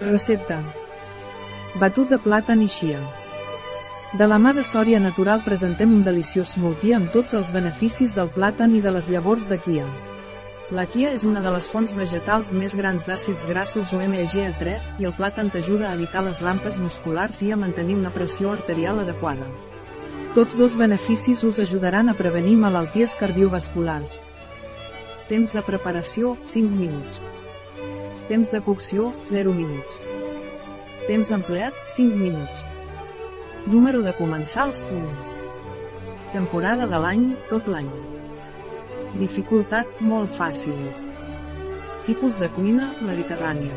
Recepta. Batut de plàtan i xia. De la mà de Sòria Natural presentem un deliciós smoothie amb tots els beneficis del plàtan i de les llavors de quia. La quia és una de les fonts vegetals més grans d'àcids grassos omega-3 i el plàtan t'ajuda a evitar les rampes musculars i a mantenir una pressió arterial adequada. Tots dos beneficis us ajudaran a prevenir malalties cardiovasculars. Temps de preparació, 5 minuts. Temps de cocció, 0 minuts. Temps empleat, 5 minuts. Número de comensals, 1. Temporada de l'any, tot l'any. Dificultat, molt fàcil. Tipus de cuina, mediterrània.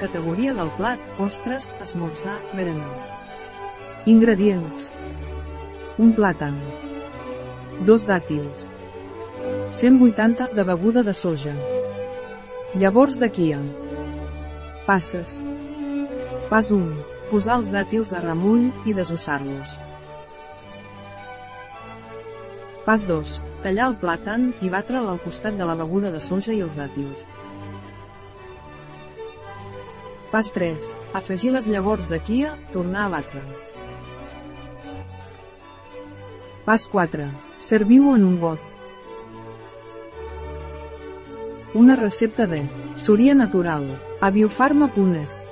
Categoria del plat, postres, esmorzar, berenar. Ingredients. Un plàtan. Dos dàtils. 180 de beguda de soja. Llavors de quia. Passes. Pas 1. Posar els dàtils a remull i desossar-los. Pas 2. Tallar el plàtan i batre'l al costat de la beguda de soja i els dàtils. Pas 3. Afegir les llavors de quia, tornar a batre. Pas 4. Serviu-ho en un got. Una recepta de Súria Natural, a biofarma.es.